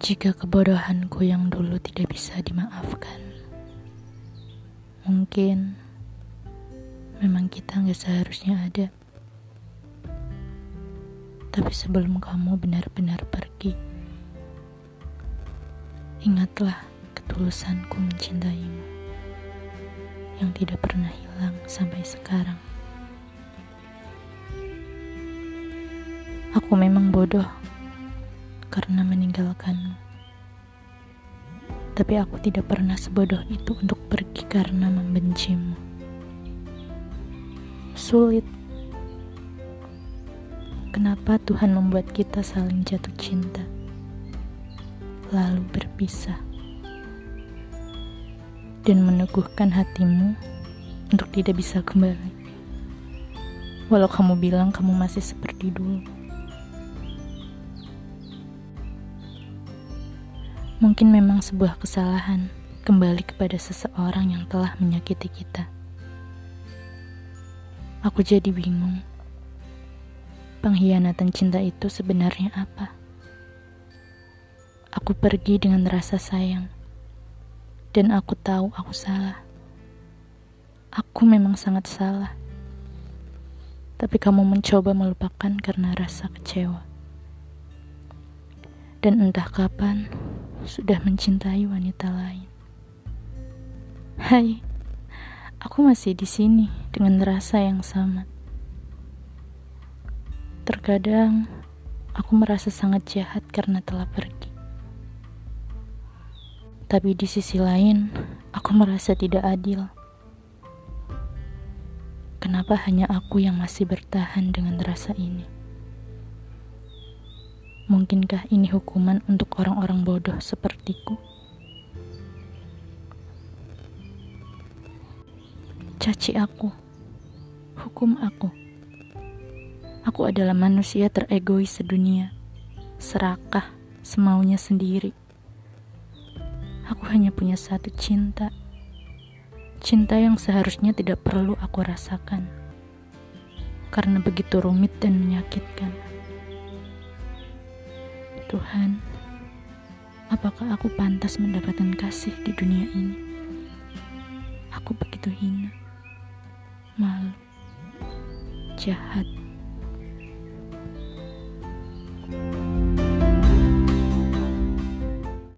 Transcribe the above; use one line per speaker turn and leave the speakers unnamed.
Jika kebodohanku yang dulu tidak bisa dimaafkan, mungkin memang kita nggak seharusnya ada. Tapi sebelum kamu benar-benar pergi, ingatlah ketulusanku mencintaimu yang tidak pernah hilang sampai sekarang. Aku memang bodoh karena meninggalkanmu. Tapi aku tidak pernah sebodoh itu untuk pergi karena membencimu. Sulit. Kenapa Tuhan membuat kita saling jatuh cinta, lalu berpisah, dan meneguhkan hatimu untuk tidak bisa kembali? Walau kamu bilang kamu masih seperti dulu. Mungkin memang sebuah kesalahan kembali kepada seseorang yang telah menyakiti kita. Aku jadi bingung. Pengkhianatan cinta itu sebenarnya apa? Aku pergi dengan rasa sayang, dan aku tahu aku salah. Aku memang sangat salah, tapi kamu mencoba melupakan karena rasa kecewa, dan entah kapan sudah mencintai wanita lain. Hai, aku masih di sini dengan rasa yang sama. Terkadang aku merasa sangat jahat karena telah pergi. Tapi di sisi lain, aku merasa tidak adil. Kenapa hanya aku yang masih bertahan dengan rasa ini? Mungkinkah ini hukuman untuk orang-orang bodoh sepertiku? Caci aku, hukum aku. Aku adalah manusia teregois sedunia, serakah, semaunya sendiri. Aku hanya punya satu cinta, cinta yang seharusnya tidak perlu aku rasakan, karena begitu rumit dan menyakitkan. Tuhan, apakah aku pantas mendapatkan kasih di dunia ini? Aku begitu hina, malu, jahat,